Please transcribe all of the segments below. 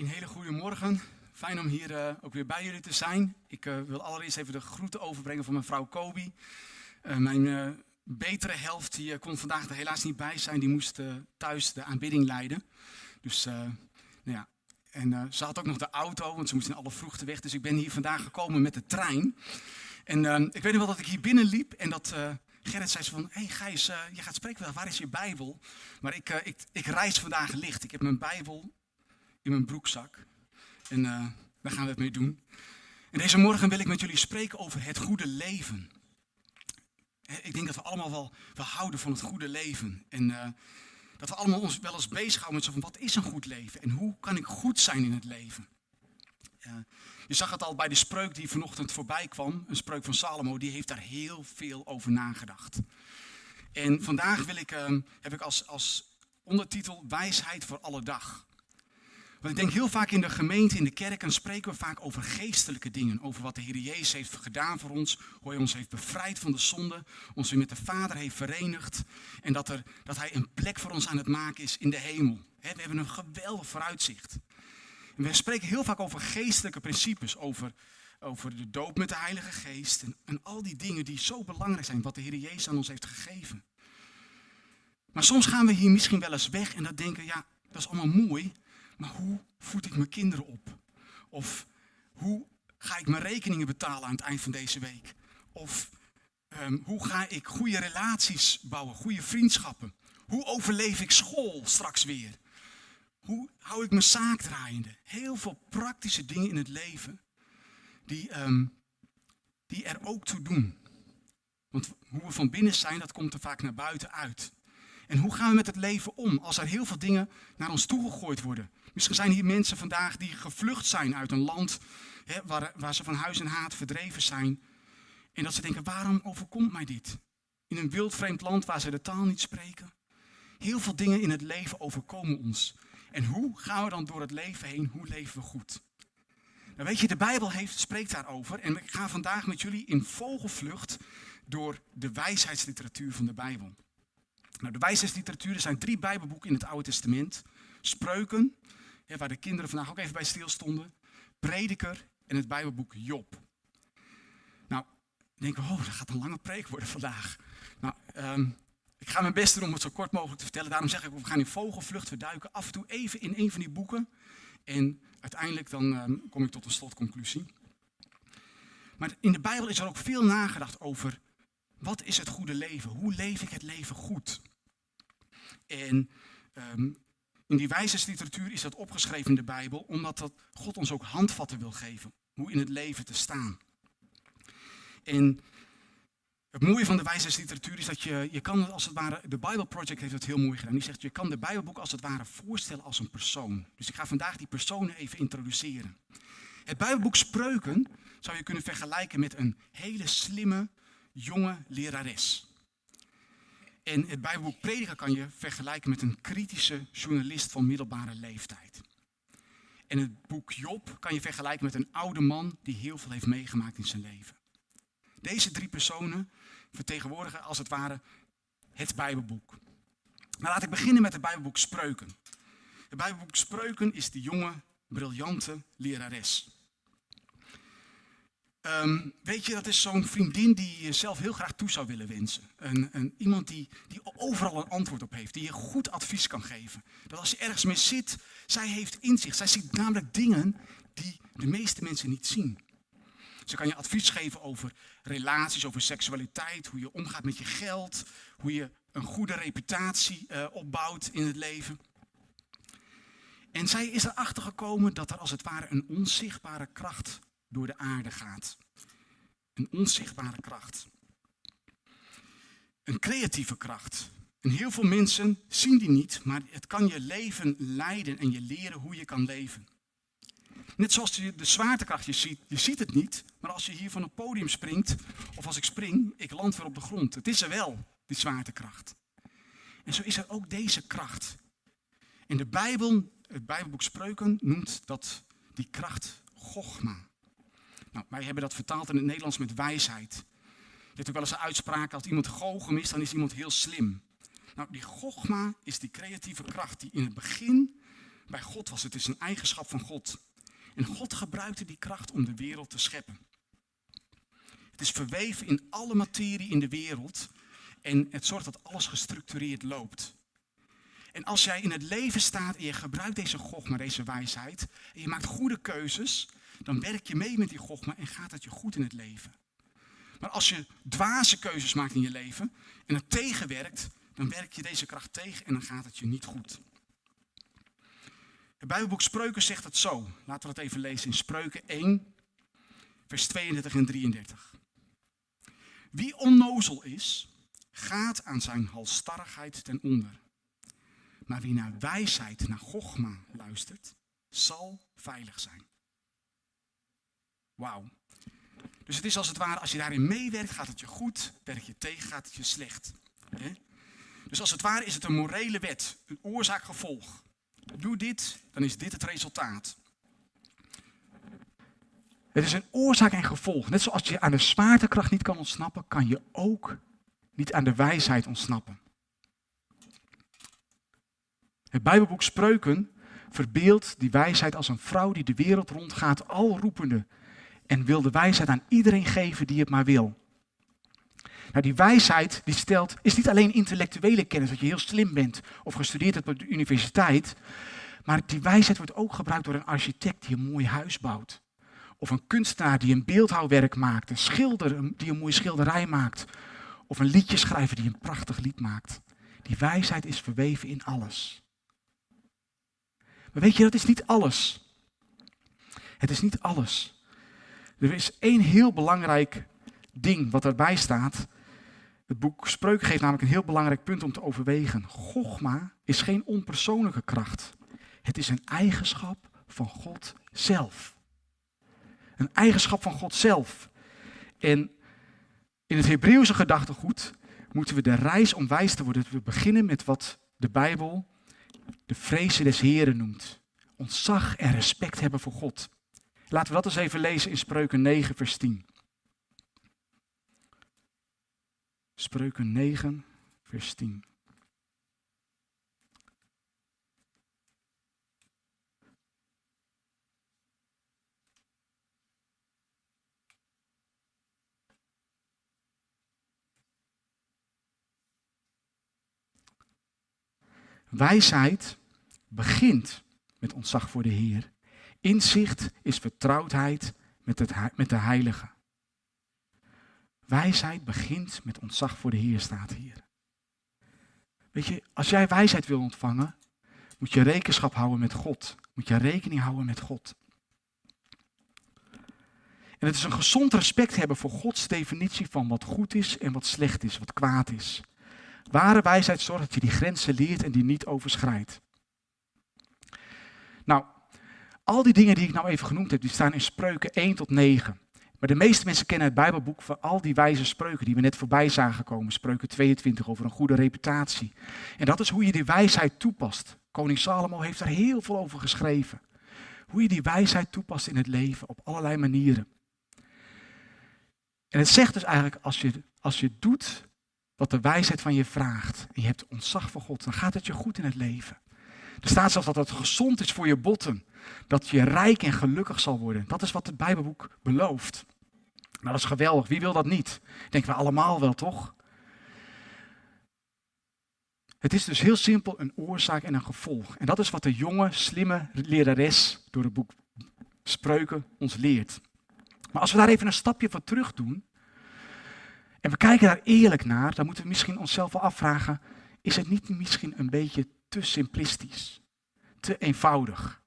Een hele goede morgen. Fijn om hier uh, ook weer bij jullie te zijn. Ik uh, wil allereerst even de groeten overbrengen van mijn vrouw Kobi. Uh, mijn betere helft die kon vandaag er helaas niet bij zijn. Die moest thuis de aanbidding leiden. Dus nou ja. En ze had ook nog de auto, want ze moest in alle vroegte weg. Dus ik ben hier vandaag gekomen met de trein. En ik weet nog wel dat ik hier binnenliep en dat Gerrit zei van, hé hey Gijs, je gaat spreken waar is je Bijbel? Maar ik, ik, ik reis vandaag licht. Ik heb mijn Bijbel in mijn broekzak. En uh, daar gaan we het mee doen. En deze morgen wil ik met jullie spreken over het goede leven. Ik denk dat we allemaal wel, wel houden van het goede leven. En uh, dat we allemaal ons wel eens bezighouden met zo van wat is een goed leven? En hoe kan ik goed zijn in het leven? Je zag het al bij de spreuk die vanochtend voorbij kwam. Een spreuk van Salomo, die heeft daar heel veel over nagedacht. En vandaag wil ik, heb ik als, als ondertitel wijsheid voor alle dag. Want ik denk heel vaak in de gemeente, in de kerk, en spreken we vaak over geestelijke dingen. Over wat de Heer Jezus heeft gedaan voor ons. Hoe hij ons heeft bevrijd van de zonde. Ons weer met de Vader heeft verenigd. En dat, er, dat hij een plek voor ons aan het maken is in de hemel. we hebben een geweldig vooruitzicht. En we spreken heel vaak over geestelijke principes. Over, over de doop met de Heilige Geest. En, en al die dingen die zo belangrijk zijn. Wat de Heer Jezus aan ons heeft gegeven. Maar soms gaan we hier misschien wel eens weg en dan denken, ja, dat is allemaal mooi. Maar hoe voed ik mijn kinderen op? Of hoe ga ik mijn rekeningen betalen aan het eind van deze week? Of ehm, hoe ga ik goede relaties bouwen, goede vriendschappen? Hoe overleef ik school straks weer? Hoe hou ik mijn zaak draaiende? Heel veel praktische dingen in het leven die, ehm, die er ook toe doen. Want hoe we van binnen zijn, dat komt er vaak naar buiten uit. En hoe gaan we met het leven om als er heel veel dingen naar ons toegegooid worden? Misschien zijn hier mensen vandaag die gevlucht zijn uit een land hè, waar, waar ze van huis en haat verdreven zijn. En dat ze denken, waarom overkomt mij dit? In een wild vreemd land waar ze de taal niet spreken. Heel veel dingen in het leven overkomen ons. En hoe gaan we dan door het leven heen? Hoe leven we goed? Nou weet je, de Bijbel heeft, spreekt daarover. En ik ga vandaag met jullie in vogelvlucht door de wijsheidsliteratuur van de Bijbel. Nou, de wijsheidsliteratuur, er zijn drie Bijbelboeken in het Oude Testament. Spreuken, waar de kinderen vandaag ook even bij stilstonden. Prediker en het Bijbelboek Job. Nou, denk ik, oh, dat gaat een lange preek worden vandaag. Nou, ehm, ik ga mijn best doen om het zo kort mogelijk te vertellen. Daarom zeg ik, we gaan in vogelvlucht, we duiken af en toe even in een van die boeken. En uiteindelijk dan ehm, kom ik tot een slotconclusie. Maar in de Bijbel is er ook veel nagedacht over wat is het goede leven? Hoe leef ik het leven goed? En um, in die wijzersliteratuur is dat opgeschreven in de Bijbel, omdat dat God ons ook handvatten wil geven, hoe in het leven te staan. En het mooie van de wijzersliteratuur is dat je, je kan als het ware, de Bible Project heeft het heel mooi gedaan. Die zegt, je kan de Bijbelboek als het ware voorstellen als een persoon. Dus ik ga vandaag die personen even introduceren. Het Bijbelboek Spreuken zou je kunnen vergelijken met een hele slimme, jonge lerares. En het Bijbelboek Prediker kan je vergelijken met een kritische journalist van middelbare leeftijd. En het boek Job kan je vergelijken met een oude man die heel veel heeft meegemaakt in zijn leven. Deze drie personen vertegenwoordigen als het ware het Bijbelboek. Maar laat ik beginnen met het Bijbelboek Spreuken. Het Bijbelboek Spreuken is de jonge, briljante lerares. Ehm, weet je, dat is zo'n vriendin die je zelf heel graag toe zou willen wensen. Een, een, iemand die, die overal een antwoord op heeft, die je goed advies kan geven. Dat als je ergens mee zit, zij heeft inzicht. Zij ziet namelijk dingen die de meeste mensen niet zien. Ze kan je advies geven over relaties, over seksualiteit, hoe je omgaat met je geld, hoe je een goede reputatie uh, opbouwt in het leven. En zij is erachter gekomen dat er als het ware een onzichtbare kracht door de aarde gaat. Een onzichtbare kracht. Een creatieve kracht. En heel veel mensen zien die niet, maar het kan je leven leiden en je leren hoe je kan leven. Net zoals je de zwaartekracht je ziet, je ziet het niet, maar als je hier van een podium springt, of als ik spring, ik land weer op de grond. Het is er wel, die zwaartekracht. En zo is er ook deze kracht. In de Bijbel, het Bijbelboek Spreuken, noemt dat die kracht Gogma. Nou, wij hebben dat vertaald in het Nederlands met wijsheid. Je hebt ook wel eens een uitspraak, als iemand goochem is, dan is iemand heel slim. Nou, die gogma is die creatieve kracht die in het begin bij God was. Het is een eigenschap van God. En God gebruikte die kracht om de wereld te scheppen. Het is verweven in alle materie in de wereld en het zorgt dat alles gestructureerd loopt. En als jij in het leven staat en je gebruikt deze gogma, deze wijsheid, en je maakt goede keuzes, dan werk je mee met die gogma en gaat het je goed in het leven. Maar als je dwaze keuzes maakt in je leven en het tegenwerkt, dan werk je deze kracht tegen en dan gaat het je niet goed. Het Bijbelboek Spreuken zegt het zo. Laten we het even lezen in Spreuken 1, vers 32 en 33. Wie onnozel is, gaat aan zijn halstarrigheid ten onder. Maar wie naar wijsheid, naar Gogma luistert, zal veilig zijn. Wauw. Dus het is als het ware, als je daarin meewerkt, gaat het je goed. Werk je tegen, gaat het je slecht. Dus als het ware is het een morele wet, een oorzaak-gevolg. Doe dit, dan is dit het resultaat. Het is een oorzaak en gevolg. Net zoals je aan de zwaartekracht niet kan ontsnappen, kan je ook niet aan de wijsheid ontsnappen. Het Bijbelboek Spreuken verbeeldt die wijsheid als een vrouw die de wereld rondgaat, al roepende. En wil de wijsheid aan iedereen geven die het maar wil. Nou, die wijsheid die stelt, is niet alleen intellectuele kennis, dat je heel slim bent of gestudeerd hebt op de universiteit. Maar die wijsheid wordt ook gebruikt door een architect die een mooi huis bouwt. Of een kunstenaar die een beeldhouwwerk maakt. Een schilder die een mooie schilderij maakt. Of een liedjeschrijver die een prachtig lied maakt. Die wijsheid is verweven in alles. Maar weet je, dat is niet alles. Het is niet alles. Er is één heel belangrijk ding wat erbij staat. Het boek Spreuken geeft namelijk een heel belangrijk punt om te overwegen. Gogma is geen onpersoonlijke kracht. Het is een eigenschap van God zelf. Een eigenschap van God zelf. En in het Hebreeuwse gedachtegoed moeten we de reis om wijs te worden. We beginnen met wat de Bijbel de vrezen des Heren noemt. Ontzag en respect hebben voor God. Laten we dat eens even lezen in Spreuken 9, vers 10. Spreuken 9, vers 10. Wijsheid begint met ontzag voor de Heer. Inzicht is vertrouwdheid met, het, met de Heilige. Wijsheid begint met ontzag voor de Heer, staat hier. Weet je, als jij wijsheid wil ontvangen, moet je rekenschap houden met God. Moet je rekening houden met God. En het is een gezond respect hebben voor Gods definitie van wat goed is en wat slecht is, wat kwaad is. Ware wijsheid zorgt dat je die grenzen leert en die niet overschrijdt. Nou, al die dingen die ik nou even genoemd heb, die staan in spreuken 1 tot 9. Maar de meeste mensen kennen het Bijbelboek van al die wijze spreuken die we net voorbij zagen komen. Spreuken 22 over een goede reputatie. En dat is hoe je die wijsheid toepast. Koning Salomo heeft daar heel veel over geschreven. Hoe je die wijsheid toepast in het leven op allerlei manieren. En het zegt dus eigenlijk, als je, als je doet wat de wijsheid van je vraagt en je hebt ontzag voor God, dan gaat het je goed in het leven. Er staat zelfs dat het gezond is voor je botten. Dat je rijk en gelukkig zal worden. Dat is wat het Bijbelboek belooft. Nou, dat is geweldig. Wie wil dat niet? Denken we allemaal wel, toch? Het is dus heel simpel een oorzaak en een gevolg. En dat is wat de jonge, slimme lerares door het boek Spreuken ons leert. Maar als we daar even een stapje van terug doen, en we kijken daar eerlijk naar, dan moeten we misschien onszelf wel afvragen, is het niet misschien een beetje te simplistisch, te eenvoudig?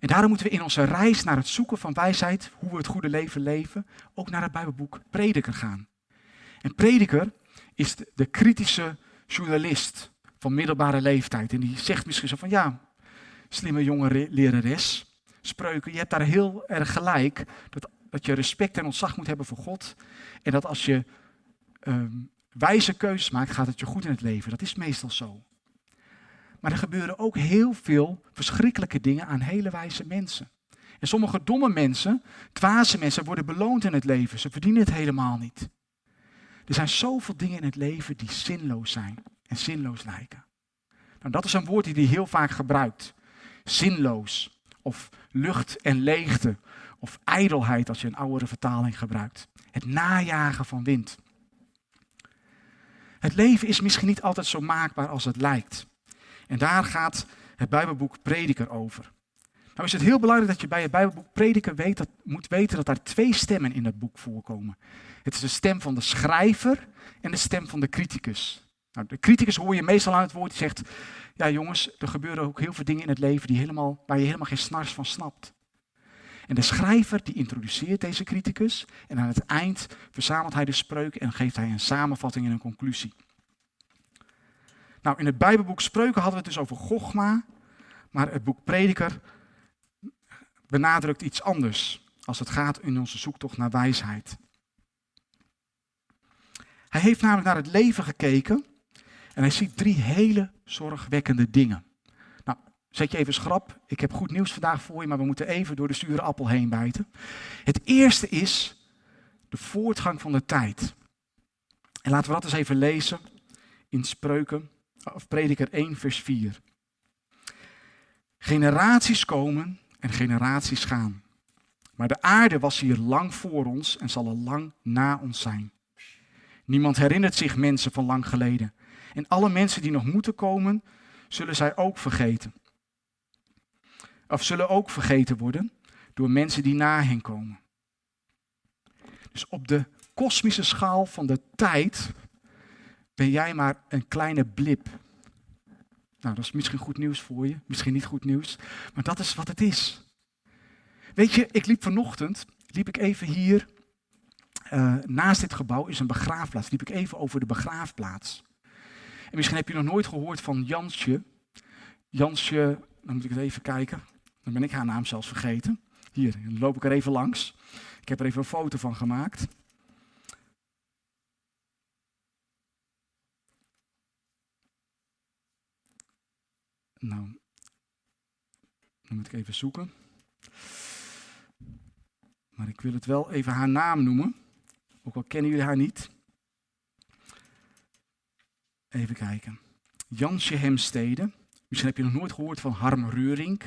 En daarom moeten we in onze reis naar het zoeken van wijsheid, hoe we het goede leven leven, ook naar het Bijbelboek Prediker gaan. En Prediker is de, kritische journalist van middelbare leeftijd. En die zegt misschien zo van, ja, slimme jonge lerares, spreuken, je hebt daar heel erg gelijk, dat, dat je respect en ontzag moet hebben voor God. En dat als je um, wijze keuzes maakt, gaat het je goed in het leven. Dat is meestal zo. Maar er gebeuren ook heel veel verschrikkelijke dingen aan hele wijze mensen. En sommige domme mensen, dwaze mensen, worden beloond in het leven. Ze verdienen het helemaal niet. Er zijn zoveel dingen in het leven die zinloos zijn en zinloos lijken. Nou, dat is een woord die hij heel vaak gebruikt. zinloos of lucht en leegte of ijdelheid als je een oudere vertaling gebruikt. Het najagen van wind. Het leven is misschien niet altijd zo maakbaar als het lijkt. En daar gaat het Bijbelboek Prediker over. Nou is het heel belangrijk dat je bij het Bijbelboek Prediker weet dat, moet weten dat daar twee stemmen in dat boek voorkomen. Het is de stem van de schrijver en de stem van de criticus. Nou, de criticus hoor je meestal aan het woord die zegt, ja jongens, er gebeuren ook heel veel dingen in het leven die helemaal, waar je helemaal geen snars van snapt. En de schrijver die introduceert deze criticus en aan het eind verzamelt hij de spreuken en geeft hij een samenvatting en een conclusie. Nou, in het Bijbelboek Spreuken hadden we het dus over Gogma, maar het boek Prediker benadrukt iets anders als het gaat in onze zoektocht naar wijsheid. Hij heeft namelijk naar het leven gekeken en hij ziet drie hele zorgwekkende dingen. Nou, zet je even schrap. Ik heb goed nieuws vandaag voor je, maar we moeten even door de zure appel heen bijten. Het eerste is de voortgang van de tijd. En laten we dat eens even lezen in Spreuken, of Prediker 1, vers 4. Generaties komen en generaties gaan. Maar de aarde was hier lang voor ons en zal er lang na ons zijn. Niemand herinnert zich mensen van lang geleden. En alle mensen die nog moeten komen, zullen zij ook vergeten. Of zullen ook vergeten worden door mensen die na hen komen. Dus op de kosmische schaal van de tijd ben jij maar een kleine blip. Nou, dat is misschien goed nieuws voor je, misschien niet goed nieuws, maar dat is wat het is. Weet je, ik liep vanochtend, liep ik even hier, uh, naast dit gebouw is een begraafplaats, liep ik even over de begraafplaats. En misschien heb je nog nooit gehoord van Jansje. Jansje, dan moet ik even kijken, dan ben ik haar naam zelfs vergeten. Hier, dan loop ik er even langs. Ik heb er even een foto van gemaakt. Nou, dan moet ik even zoeken. Maar ik wil het wel even haar naam noemen. Ook al kennen jullie haar niet. Even kijken. Jansje Hemstede. Misschien heb je nog nooit gehoord van Harm Reurink.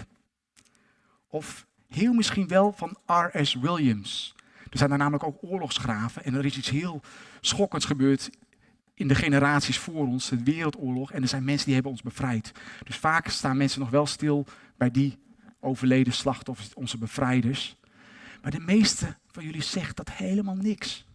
Of heel misschien wel van R.S. Williams. Er zijn daar namelijk ook oorlogsgraven. En er is iets heel schokkends gebeurd in de generaties voor ons, de wereldoorlog. En er zijn mensen die hebben ons bevrijd. Dus vaak staan mensen nog wel stil bij die overleden slachtoffers, onze bevrijders. Maar de meeste van jullie zegt dat helemaal niks.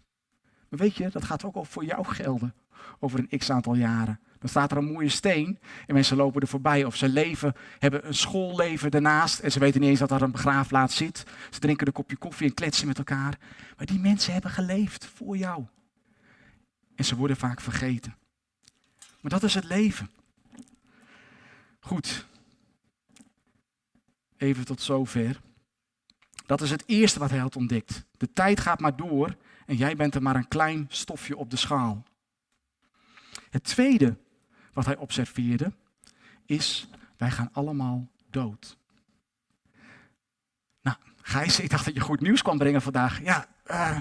Maar weet je, dat gaat ook voor jou gelden over een x aantal jaren. Dan staat er een mooie steen en mensen lopen er voorbij. Of ze leven, hebben een schoolleven daarnaast en ze weten niet eens dat er een begraafplaats zit. Ze drinken een kopje koffie en kletsen met elkaar. Maar die mensen hebben geleefd voor jou. En ze worden vaak vergeten. Maar dat is het leven. Goed. Even tot zover. Dat is het eerste wat hij had ontdekt. De tijd gaat maar door en jij bent er maar een klein stofje op de schaal. Het tweede wat hij observeerde is, wij gaan allemaal dood. Nou, Gijs, ik dacht dat je goed nieuws kwam brengen vandaag. Ja, uh,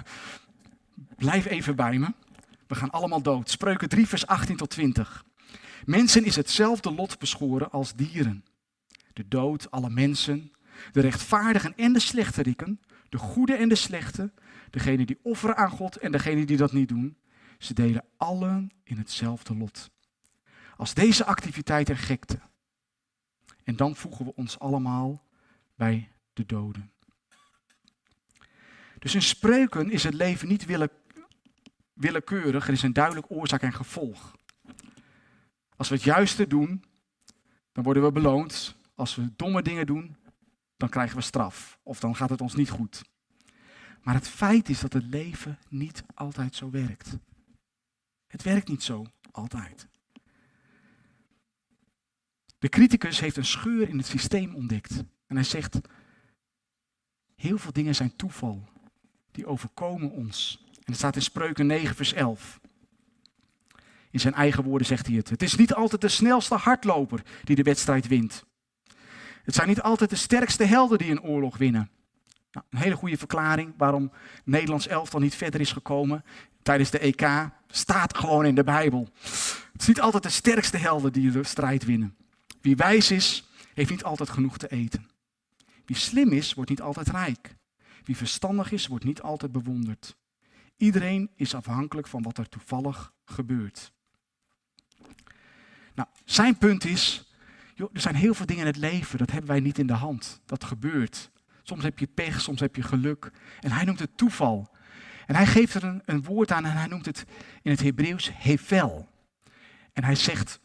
blijf even bij me. We gaan allemaal dood. Spreuken 3, vers 18 tot 20. Mensen is hetzelfde lot beschoren als dieren. De dood, alle mensen, de rechtvaardigen en de slechteriken, de goede en de slechte, degene die offeren aan God en degene die dat niet doen, ze delen allen in hetzelfde lot. Als deze activiteiten gekte. En dan voegen we ons allemaal bij de doden. Dus in spreuken is het leven niet willekeurig, er is een duidelijk oorzaak en gevolg. Als we het juiste doen, dan worden we beloond. Als we domme dingen doen, dan krijgen we straf. Of dan gaat het ons niet goed. Maar het feit is dat het leven niet altijd zo werkt. Het werkt niet zo altijd. De criticus heeft een scheur in het systeem ontdekt. En hij zegt, heel veel dingen zijn toeval. Die overkomen ons. En het staat in Spreuken 9, vers 11. In zijn eigen woorden zegt hij het. Het is niet altijd de snelste hardloper die de wedstrijd wint. Het zijn niet altijd de sterkste helden die een oorlog winnen. Nou, een hele goede verklaring waarom Nederlands elftal niet verder is gekomen tijdens de EK. Staat gewoon in de Bijbel. Het is niet altijd de sterkste helden die de strijd winnen. Wie wijs is, heeft niet altijd genoeg te eten. Wie slim is, wordt niet altijd rijk. Wie verstandig is, wordt niet altijd bewonderd. Iedereen is afhankelijk van wat er toevallig gebeurt. Nou, zijn punt is, joh, er zijn heel veel dingen in het leven, dat hebben wij niet in de hand. Dat gebeurt. Soms heb je pech, soms heb je geluk. En hij noemt het toeval. En hij geeft er een, een woord aan en hij noemt het in het Hebreeuws hevel. En hij zegt,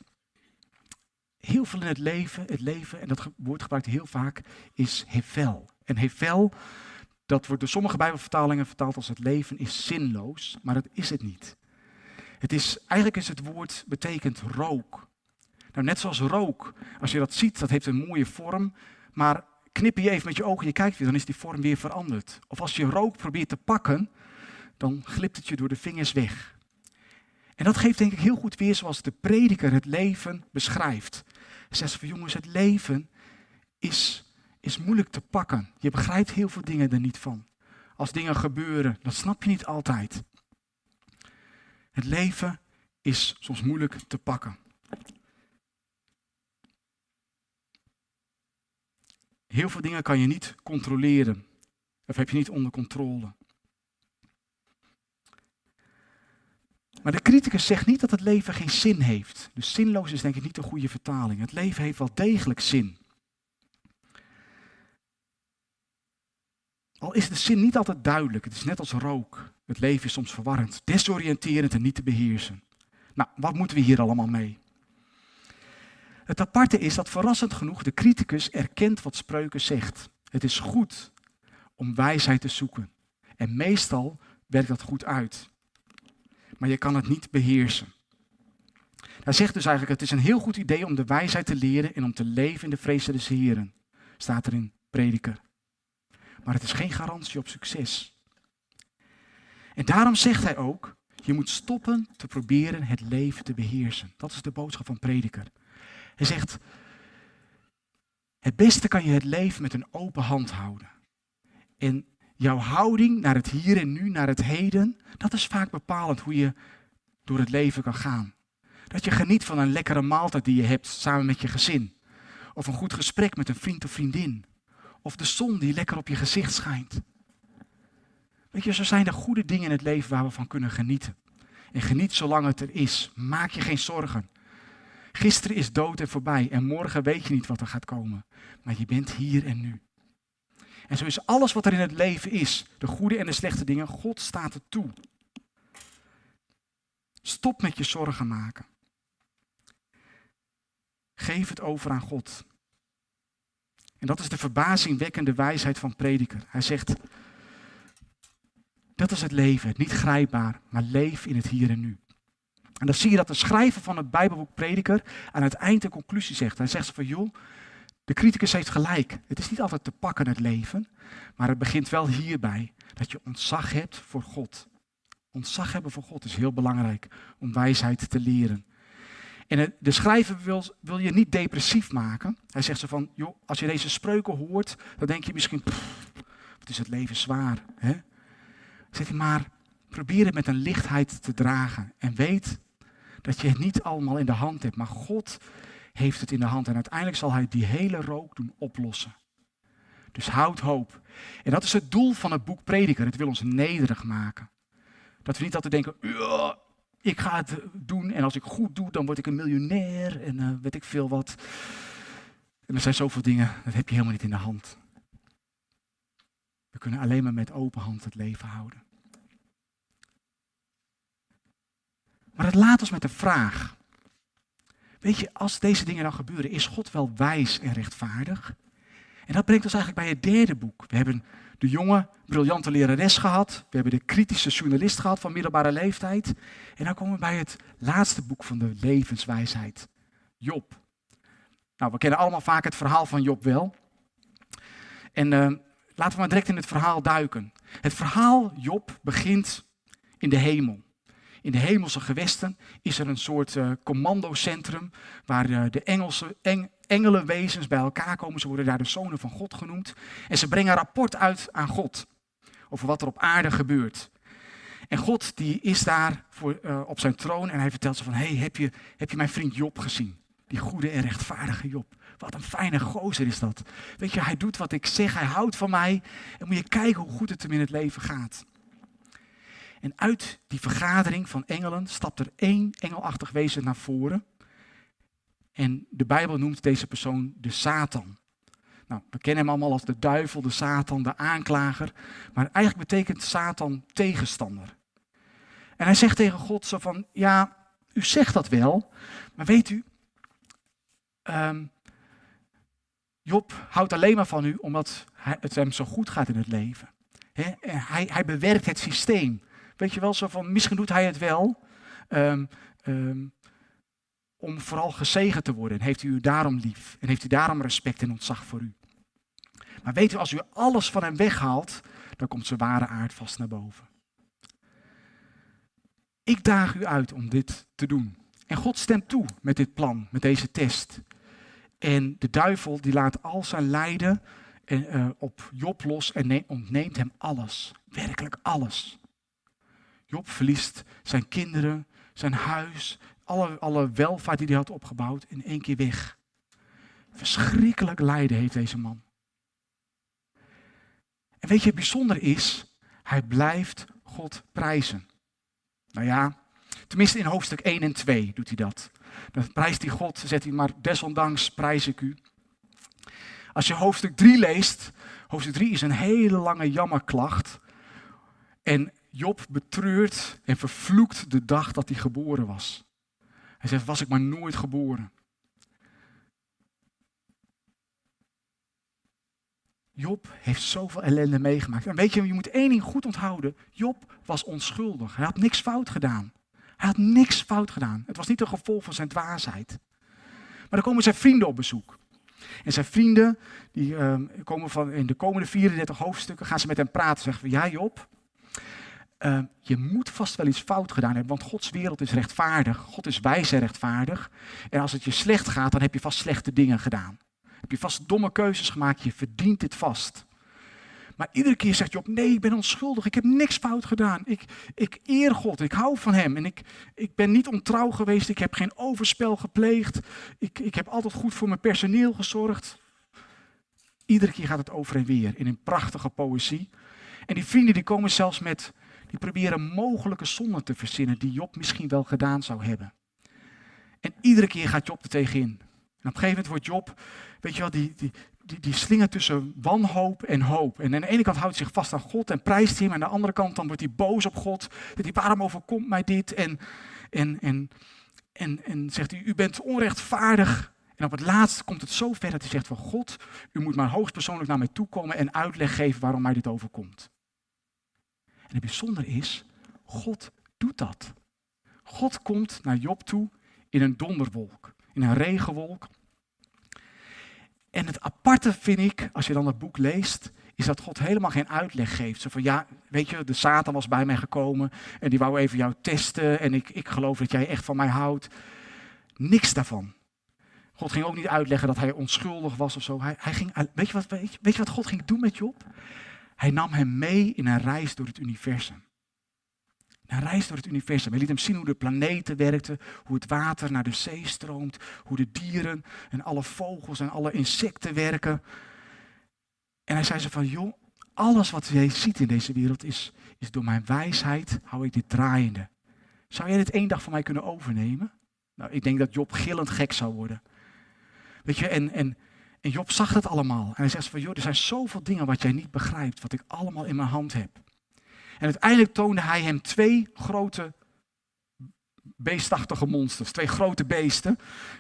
heel veel in het leven, het leven, en dat woord gebruikt heel vaak, is hevel. En hevel, dat wordt door sommige bijbelvertalingen vertaald als het leven is zinloos, maar dat is het niet. Het is, eigenlijk is het woord betekent rook. Nou, net zoals rook, als je dat ziet, dat heeft een mooie vorm, maar knip je even met je ogen, je kijkt weer, dan is die vorm weer veranderd. Of als je rook probeert te pakken, dan glipt het je door de vingers weg. En dat geeft denk ik heel goed weer zoals de prediker het leven beschrijft. Zegt van jongens, het leven is, is moeilijk te pakken. Je begrijpt heel veel dingen er niet van. Als dingen gebeuren, dat snap je niet altijd. Het leven is soms moeilijk te pakken. Heel veel dingen kan je niet controleren. Of heb je niet onder controle. Maar de criticus zegt niet dat het leven geen zin heeft. Dus zinloos is denk ik niet de goede vertaling. Het leven heeft wel degelijk zin. Al is de zin niet altijd duidelijk. Het is net als rook. Het leven is soms verwarrend, desoriënterend en niet te beheersen. Nou, wat moeten we hier allemaal mee? Het aparte is dat verrassend genoeg de criticus erkent wat Spreuken zegt. Het is goed om wijsheid te zoeken. En meestal werkt dat goed uit maar je kan het niet beheersen. Hij zegt dus eigenlijk, het is een heel goed idee om de wijsheid te leren en om te leven in de vrees des Heren. Staat er in Prediker. Maar het is geen garantie op succes. En daarom zegt hij ook, je moet stoppen te proberen het leven te beheersen. Dat is de boodschap van Prediker. Hij zegt, het beste kan je het leven met een open hand houden. En jouw houding naar het hier en nu, naar het heden, dat is vaak bepalend hoe je door het leven kan gaan. Dat je geniet van een lekkere maaltijd die je hebt samen met je gezin. Of een goed gesprek met een vriend of vriendin. Of de zon die lekker op je gezicht schijnt. Weet je, zo zijn er goede dingen in het leven waar we van kunnen genieten. En geniet zolang het er is. Maak je geen zorgen. Gisteren is dood en voorbij en morgen weet je niet wat er gaat komen. Maar je bent hier en nu. En zo is alles wat er in het leven is, de goede en de slechte dingen, God staat er toe. Stop met je zorgen maken. Geef het over aan God. En dat is de verbazingwekkende wijsheid van prediker. Hij zegt, dat is het leven, niet grijpbaar, maar leef in het hier en nu. En dan zie je dat de schrijver van het Bijbelboek Prediker aan het eind de conclusie zegt. Hij zegt van, joh, de criticus heeft gelijk. Het is niet altijd te pakken het leven, maar het begint wel hierbij. Dat je ontzag hebt voor God. Ontzag hebben voor God is heel belangrijk om wijsheid te leren. En de schrijver wil, wil je niet depressief maken. Hij zegt zo van, joh, als je deze spreuken hoort, dan denk je misschien, wat is het leven zwaar. Hè? Hij maar, probeer het met een lichtheid te dragen. En weet dat je het niet allemaal in de hand hebt, maar God heeft het in de hand. En uiteindelijk zal hij die hele rook doen oplossen. Dus houd hoop. En dat is het doel van het boek Prediker. Het wil ons nederig maken. Dat we niet altijd denken, ik ga het doen en als ik goed doe, dan word ik een miljonair en uh, weet ik veel wat. En er zijn zoveel dingen, dat heb je helemaal niet in de hand. We kunnen alleen maar met open hand het leven houden. Maar het laat ons met de vraag. Weet je, als deze dingen dan gebeuren, is God wel wijs en rechtvaardig? En dat brengt ons eigenlijk bij het derde boek. We hebben de jonge, briljante lerares gehad. We hebben de kritische journalist gehad van middelbare leeftijd. En dan komen we bij het laatste boek van de levenswijsheid. Job. Nou, we kennen allemaal vaak het verhaal van Job wel. En uh, laten we maar direct in het verhaal duiken. Het verhaal Job begint in de hemel in de hemelse gewesten is er een soort uh, commandocentrum waar uh, de Engelse, eng, engelenwezens bij elkaar komen. Ze worden daar de zonen van God genoemd. En ze brengen rapport uit aan God over wat er op aarde gebeurt. En God die is daar voor, uh, op zijn troon en hij vertelt ze van, hey, heb je, heb je mijn vriend Job gezien? Die goede en rechtvaardige Job. Wat een fijne gozer is dat. Weet je, hij doet wat ik zeg, hij houdt van mij. En moet je kijken hoe goed het hem in het leven gaat. En uit die vergadering van engelen stapt er één engelachtig wezen naar voren. En de Bijbel noemt deze persoon de Satan. Nou, we kennen hem allemaal als de duivel, de Satan, de aanklager. Maar eigenlijk betekent Satan tegenstander. En hij zegt tegen God zo van, ja, u zegt dat wel, maar weet u, um, Job houdt alleen maar van u omdat het hem zo goed gaat in het leven. hij, hij bewerkt het systeem. Weet je wel, zo van, misschien doet hij het wel um, om vooral gezegend te worden. En heeft u u daarom lief. En heeft u daarom respect en ontzag voor u. Maar weet u, als u alles van hem weghaalt, dan komt zijn ware aard vast naar boven. Ik daag u uit om dit te doen. En God stemt toe met dit plan, met deze test. En de duivel die laat al zijn lijden uh, op Job los en ontneemt hem alles. Werkelijk alles. Job verliest zijn kinderen, zijn huis, alle, welvaart die hij had opgebouwd in één keer weg. Verschrikkelijk lijden heeft deze man. En weet je, het bijzonder is, hij blijft God prijzen. Nou ja, tenminste in hoofdstuk 1 en 2 doet hij dat. Dan prijst hij God, zet hij maar desondanks prijs ik u. Als je hoofdstuk 3 leest, hoofdstuk 3 is een hele lange jammerklacht. En Job betreurt en vervloekt de dag dat hij geboren was. Hij zegt, was ik maar nooit geboren. Job heeft zoveel ellende meegemaakt. En weet je, je moet één ding goed onthouden. Job was onschuldig. Hij had niks fout gedaan. Hij had niks fout gedaan. Het was niet een gevolg van zijn dwaasheid. Maar dan komen zijn vrienden op bezoek. En zijn vrienden, die ehm, komen van, in de komende 34 hoofdstukken, gaan ze met hem praten. Zeggen van, ja Job, ehm, je moet vast wel iets fout gedaan hebben, want Gods wereld is rechtvaardig. God is wijs en rechtvaardig. En als het je slecht gaat, dan heb je vast slechte dingen gedaan. Heb je vast domme keuzes gemaakt, je verdient dit vast. Maar iedere keer zegt Job, nee, ik ben onschuldig, ik heb niks fout gedaan. Ik, ik eer God, ik hou van hem en ik, ik ben niet ontrouw geweest, ik heb geen overspel gepleegd. Ik, ik heb altijd goed voor mijn personeel gezorgd. Iedere keer gaat het over en weer in een prachtige poëzie. En die vrienden die komen zelfs met, die proberen mogelijke zonden te verzinnen die Job misschien wel gedaan zou hebben. En iedere keer gaat Job er tegenin. En op een gegeven moment wordt Job, weet je wel, die, die, die, die slinger tussen wanhoop en hoop. En aan de ene kant houdt hij zich vast aan God en prijst hem. En aan de andere kant dan wordt hij boos op God. Dat hij, waarom overkomt mij dit? En, en, en, en, en zegt hij, u bent onrechtvaardig. En op het laatst komt het zo ver dat hij zegt van God, u moet maar hoogstpersoonlijk naar mij toe komen en uitleg geven waarom mij dit overkomt. En het bijzondere is, God doet dat. God komt naar Job toe in een donderwolk, in een regenwolk. En het aparte vind ik, als je dan het boek leest, is dat God helemaal geen uitleg geeft. Zo van, ja, weet je, de Satan was bij mij gekomen en die wou even jou testen en ik, ik geloof dat jij echt van mij houdt. Niks daarvan. God ging ook niet uitleggen dat hij onschuldig was of zo. Hij, hij ging, weet, je wat, weet, je, weet je wat God ging doen met Job? Hij nam hem mee in een reis door het universum. Hij reist door het universum. Hij liet hem zien hoe de planeten werkten, hoe het water naar de zee stroomt, hoe de dieren en alle vogels en alle insecten werken. En hij zei ze van, joh, alles wat jij ziet in deze wereld is, is door mijn wijsheid, hou ik dit draaiende. Zou jij dit één dag van mij kunnen overnemen? Nou, ik denk dat Job gillend gek zou worden. Weet je, en, en, en Job zag dat allemaal. En hij zegt van, joh, er zijn zoveel dingen wat jij niet begrijpt, wat ik allemaal in mijn hand heb. En uiteindelijk toonde hij hem twee grote beestachtige monsters. Twee grote beesten.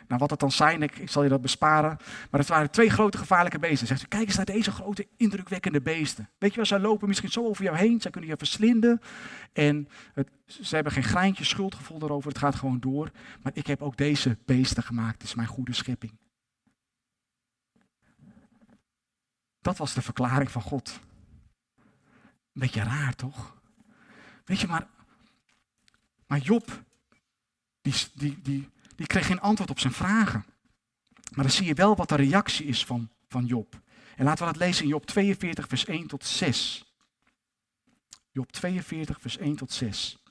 Nou, wat dat dan zijn, ik, zal je dat besparen. Maar het waren twee grote gevaarlijke beesten. Zegt ze, kijk eens naar deze grote indrukwekkende beesten. Weet je wel, zij lopen misschien zo over jou heen. Zij kunnen je verslinden. En het, ze hebben geen greintje schuldgevoel daarover. Het gaat gewoon door. Maar ik heb ook deze beesten gemaakt. Het is mijn goede schepping. Dat was de verklaring van God. Een beetje raar, toch? Weet je, maar, maar Job, die, die, die, die kreeg geen antwoord op zijn vragen. Maar dan zie je wel wat de reactie is van, van Job. En laten we dat lezen in Job 42, vers 1 tot 6. Job 42, vers 1 tot 6.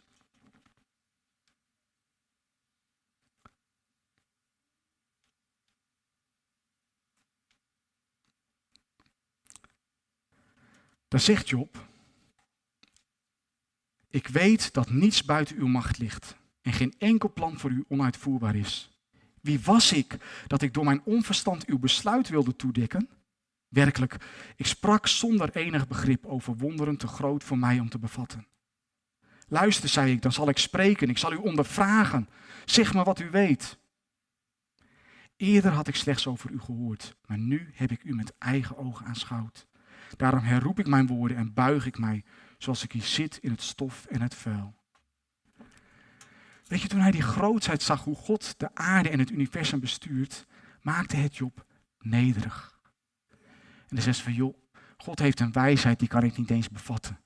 Dan zegt Job, ik weet dat niets buiten uw macht ligt en geen enkel plan voor u onuitvoerbaar is. Wie was ik dat ik door mijn onverstand uw besluit wilde toedekken? Werkelijk, ik sprak zonder enig begrip over wonderen te groot voor mij om te bevatten. Luister, zei ik, dan zal ik spreken, ik zal u ondervragen. Zeg me wat u weet. Eerder had ik slechts over u gehoord, maar nu heb ik u met eigen ogen aanschouwd. Daarom herroep ik mijn woorden en buig ik mij, zoals ik hier zit in het stof en het vuil. Weet je, toen hij die grootheid zag, hoe God de aarde en het universum bestuurt, maakte het Job nederig. En dan zegt van, joh, God heeft een wijsheid die kan ik niet eens bevatten.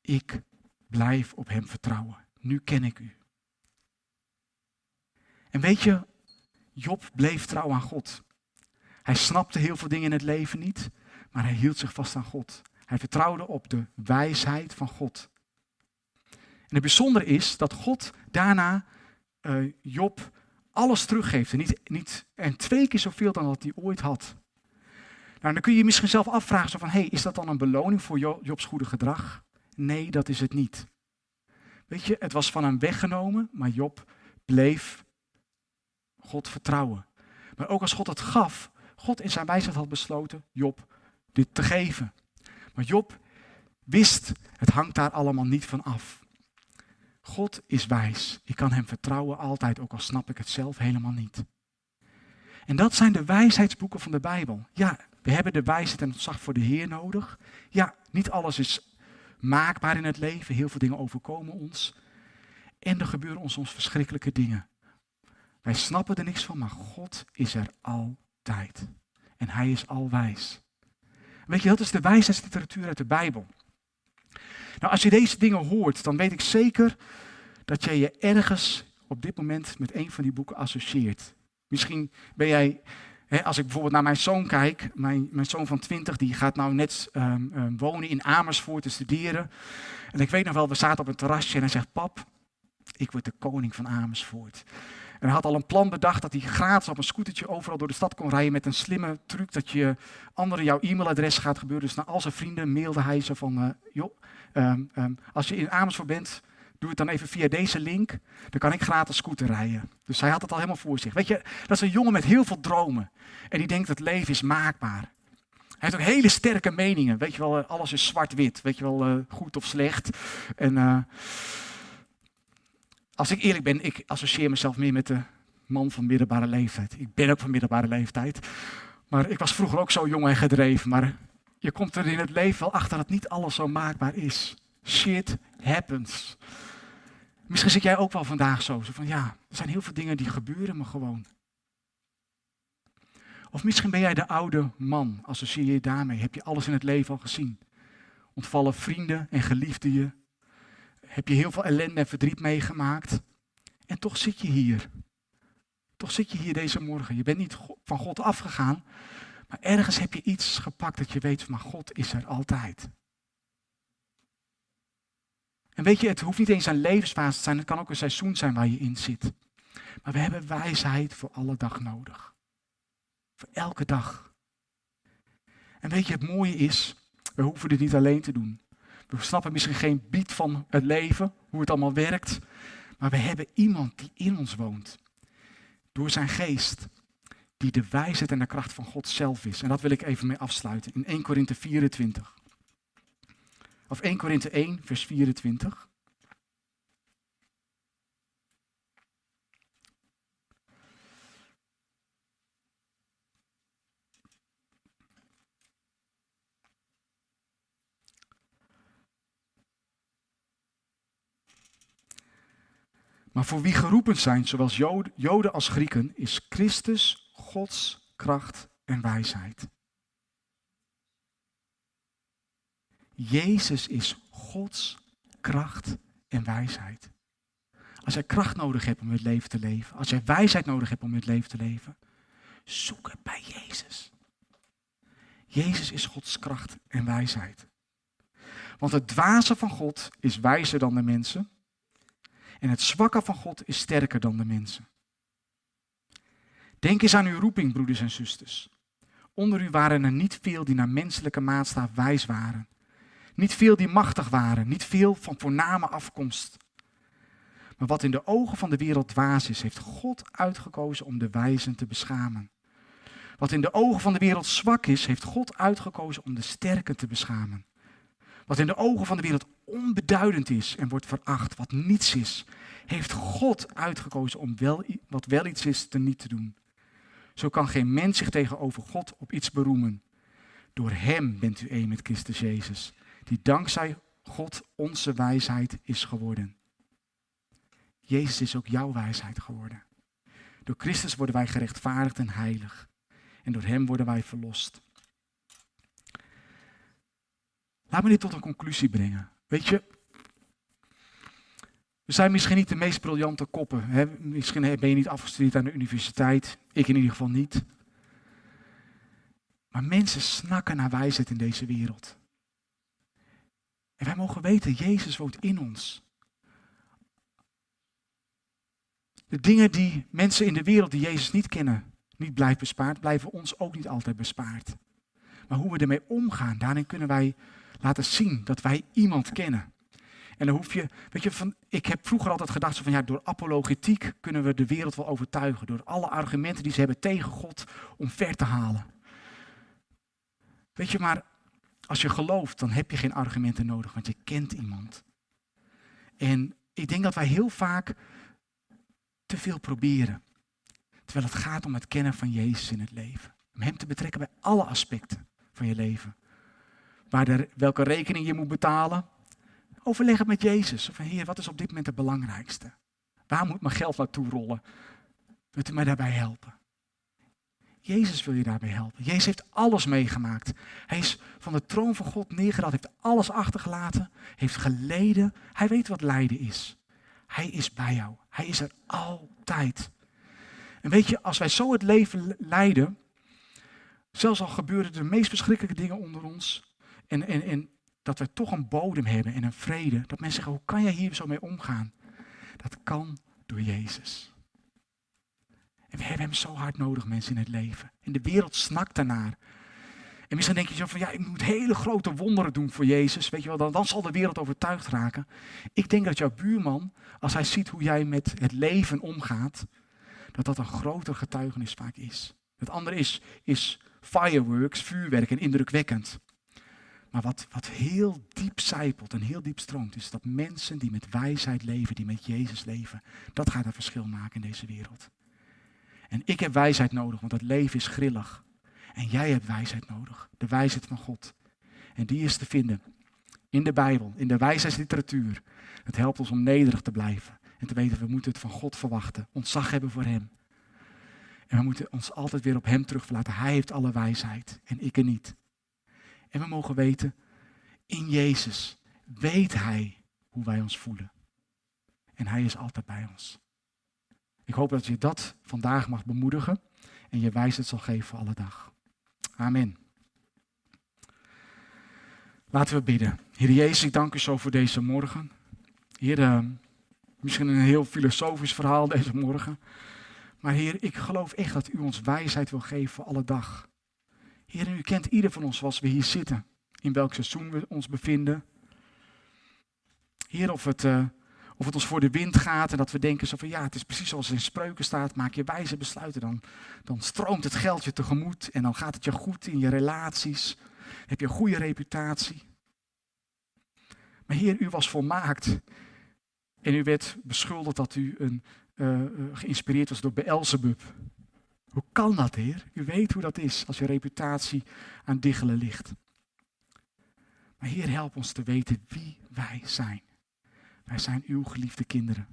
Ik blijf op hem vertrouwen. Nu ken ik u. En weet je, Job bleef trouw aan God. Hij snapte heel veel dingen in het leven niet, maar hij hield zich vast aan God. Hij vertrouwde op de wijsheid van God. En het bijzondere is dat God daarna uh, Job alles teruggeeft. En, niet, niet, en twee keer zoveel dan dat hij ooit had. Nou, dan kun je je misschien zelf afvragen: van, hey, is dat dan een beloning voor Jobs goede gedrag? Nee, dat is het niet. Weet je, het was van hem weggenomen, maar Job bleef God vertrouwen. Maar ook als God het gaf, God in zijn wijsheid had besloten Job dit te geven. Maar Job wist, het hangt daar allemaal niet van af. God is wijs. Ik kan hem vertrouwen altijd, ook al snap ik het zelf helemaal niet. En dat zijn de wijsheidsboeken van de Bijbel. Ja, we hebben de wijsheid en ontzag voor de Heer nodig. Ja, niet alles is maakbaar in het leven. Heel veel dingen overkomen ons. En er gebeuren ons soms verschrikkelijke dingen. Wij snappen er niks van, maar God is er altijd. En Hij is alwijs. Weet je, dat is de wijsheidsliteratuur uit de Bijbel. Nou, als je deze dingen hoort, dan weet ik zeker dat jij je ergens op dit moment met een van die boeken associeert. Misschien ben jij, hè, als ik bijvoorbeeld naar mijn zoon kijk, mijn, mijn zoon van 20, die gaat nou net um, um, wonen in Amersfoort te studeren. En ik weet nog wel, we zaten op een terrasje en hij zegt, pap, ik word de koning van Amersfoort. En hij had al een plan bedacht dat hij gratis op een scootertje overal door de stad kon rijden met een slimme truc dat je anderen jouw e-mailadres gaat gebeuren. Dus naar al zijn vrienden mailde hij ze van, uh, joh, um, um, als je in Amersfoort bent, doe het dan even via deze link. Dan kan ik gratis scooter rijden. Dus hij had het al helemaal voor zich. Weet je, dat is een jongen met heel veel dromen. En die denkt dat leven is maakbaar. Hij heeft ook hele sterke meningen. Weet je wel, eh, alles is zwart-wit. Weet je wel, uh, goed of slecht. En als ik eerlijk ben, ik associeer mezelf meer met de man van middelbare leeftijd. Ik ben ook van middelbare leeftijd. Maar ik was vroeger ook zo jong en gedreven. Maar je komt er in het leven wel achter dat niet alles zo maakbaar is. Shit happens. Misschien zit jij ook wel vandaag zo. Zo van ja, er zijn heel veel dingen die gebeuren me gewoon. Of misschien ben jij de oude man. Associeer je daarmee. Heb je alles in het leven al gezien? Ontvallen vrienden en geliefden je? Heb je heel veel ellende en verdriet meegemaakt? En toch zit je hier. Toch zit je hier deze morgen. Je bent niet van God afgegaan, maar ergens heb je iets gepakt dat je weet van God is er altijd. En weet je, het hoeft niet eens een levensfase te zijn, het kan ook een seizoen zijn waar je in zit. Maar we hebben wijsheid voor alle dag nodig. Voor elke dag. En weet je, het mooie is, we hoeven dit niet alleen te doen. We snappen misschien geen bied van het leven, hoe het allemaal werkt. Maar we hebben iemand die in ons woont. Door zijn geest. Die de wijsheid en de kracht van God zelf is. En dat wil ik even mee afsluiten. In 1 Korinthe 24. Of 1 Korinthe 1, vers 24. Maar voor wie geroepen zijn, zowel Joden als Grieken, is Christus Gods kracht en wijsheid. Jezus is Gods kracht en wijsheid. Als jij kracht nodig hebt om het leven te leven, als jij wijsheid nodig hebt om het leven te leven, zoek het bij Jezus. Jezus is Gods kracht en wijsheid. Want het dwaze van God is wijzer dan de mensen en het zwakke van God is sterker dan de mensen. Denk eens aan uw roeping, broeders en zusters. Onder u waren er niet veel die naar menselijke maatstaaf wijs waren. Niet veel die machtig waren, niet veel van voorname afkomst. Maar wat in de ogen van de wereld dwaas is, heeft God uitgekozen om de wijzen te beschamen. Wat in de ogen van de wereld zwak is, heeft God uitgekozen om de sterken te beschamen. Wat in de ogen van de wereld onbeduidend is en wordt veracht, wat niets is, heeft God uitgekozen om wel, wat wel iets is te niet te doen. Zo kan geen mens zich tegenover God op iets beroemen. Door Hem bent u één met Christus Jezus, die dankzij God onze wijsheid is geworden. Jezus is ook jouw wijsheid geworden. Door Christus worden wij gerechtvaardigd en heilig. En door Hem worden wij verlost. Laat me dit tot een conclusie brengen. Weet je, we zijn misschien niet de meest briljante koppen. Hè? Misschien ben je niet afgestudeerd aan de universiteit. Ik in ieder geval niet. Maar mensen snakken naar wijsheid in deze wereld. En wij mogen weten, Jezus woont in ons. De dingen die mensen in de wereld die Jezus niet kennen, niet blijven bespaard, blijven ons ook niet altijd bespaard. Maar hoe we ermee omgaan, daarin kunnen wij laten zien dat wij iemand kennen. En dan hoef je, weet je, van, ik heb vroeger altijd gedacht van ja, door apologetiek kunnen we de wereld wel overtuigen. Door alle argumenten die ze hebben tegen God om ver te halen. Weet je, maar als je gelooft, dan heb je geen argumenten nodig, want je kent iemand. En ik denk dat wij heel vaak te veel proberen. Terwijl het gaat om het kennen van Jezus in het leven. Om Hem te betrekken bij alle aspecten van je leven. Waar welke rekening je moet betalen. Overleg het met Jezus. Van Heer, wat is op dit moment het belangrijkste? Waar moet mijn geld naartoe rollen? Wilt u mij daarbij helpen? Jezus wil je daarbij helpen. Jezus heeft alles meegemaakt. Hij is van de troon van God neergedaald, heeft alles achtergelaten, heeft geleden. Hij weet wat lijden is. Hij is bij jou. Hij is er altijd. En weet je, als wij zo het leven leiden, zelfs al gebeuren de meest verschrikkelijke dingen onder ons, en, en, en dat we toch een bodem hebben en een vrede, dat mensen zeggen, hoe kan jij hier zo mee omgaan? Dat kan door Jezus. En we hebben hem zo hard nodig, mensen in het leven. En de wereld snakt daarnaar. En misschien denk je zo van, ja, ik moet hele grote wonderen doen voor Jezus. Weet je wel, dan, dan zal de wereld overtuigd raken. Ik denk dat jouw buurman, als hij ziet hoe jij met het leven omgaat, dat dat een groter getuigenis vaak is. Het andere is, is fireworks, vuurwerk en indrukwekkend. Maar wat, wat heel diep zijpelt en heel diep stroomt, is dat mensen die met wijsheid leven, die met Jezus leven, dat gaat een verschil maken in deze wereld. En ik heb wijsheid nodig, want het leven is grillig. En jij hebt wijsheid nodig, de wijsheid van God. En die is te vinden in de Bijbel, in de wijsheidsliteratuur. Het helpt ons om nederig te blijven en te weten, we moeten het van God verwachten, ontzag hebben voor Hem. En we moeten ons altijd weer op Hem terugverlaten. Hij heeft alle wijsheid en ik er niet. En we mogen weten, in Jezus weet Hij hoe wij ons voelen. En Hij is altijd bij ons. Ik hoop dat je dat vandaag mag bemoedigen en je wijsheid zal geven voor alle dag. Amen. Laten we bidden. Heer Jezus, ik dank u zo voor deze morgen. Heer, uh, misschien een heel filosofisch verhaal deze morgen. Maar Heer, ik geloof echt dat u ons wijsheid wil geven voor alle dag. Heer, u kent ieder van ons zoals we hier zitten. In welk seizoen we ons bevinden. Heer, of het, uh, of het ons voor de wind gaat en dat we denken zo van ja, het is precies zoals in spreuken staat. Maak je wijze besluiten, dan, dan stroomt het geld je tegemoet en dan gaat het je goed in je relaties. Heb je een goede reputatie. Maar Heer, u was volmaakt. En u werd beschuldigd dat u een, uh, geïnspireerd was door Beelzebub. Hoe kan dat, Heer? U weet hoe dat is als je reputatie aan diggelen ligt. Maar Heer, help ons te weten wie wij zijn. Wij zijn uw geliefde kinderen.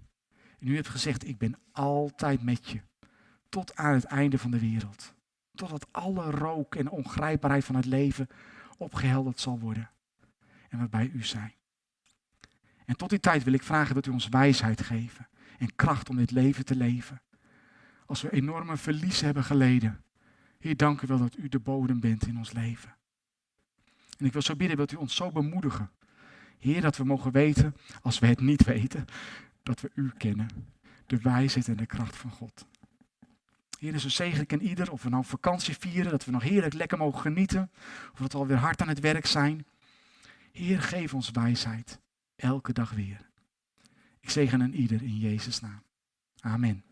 En u hebt gezegd, ik ben altijd met je. Tot aan het einde van de wereld. Totdat alle rook en ongrijpbaarheid van het leven opgehelderd zal worden. En we bij u zijn. En tot die tijd wil ik vragen dat u ons wijsheid geven. En kracht om dit leven te leven. Als we enorme verlies hebben geleden. Heer, dank u wel dat u de bodem bent in ons leven. En ik wil zo bidden, wilt u ons zo bemoedigen. Heer, dat we mogen weten, als we het niet weten, dat we u kennen. De wijsheid en de kracht van God. Heer, zo zegen ik ieder, of we nou vakantie vieren, dat we nog heerlijk lekker mogen genieten, of dat we alweer hard aan het werk zijn. Heer, geef ons wijsheid, elke dag weer. Ik zegen een ieder in Jezus' naam. Amen.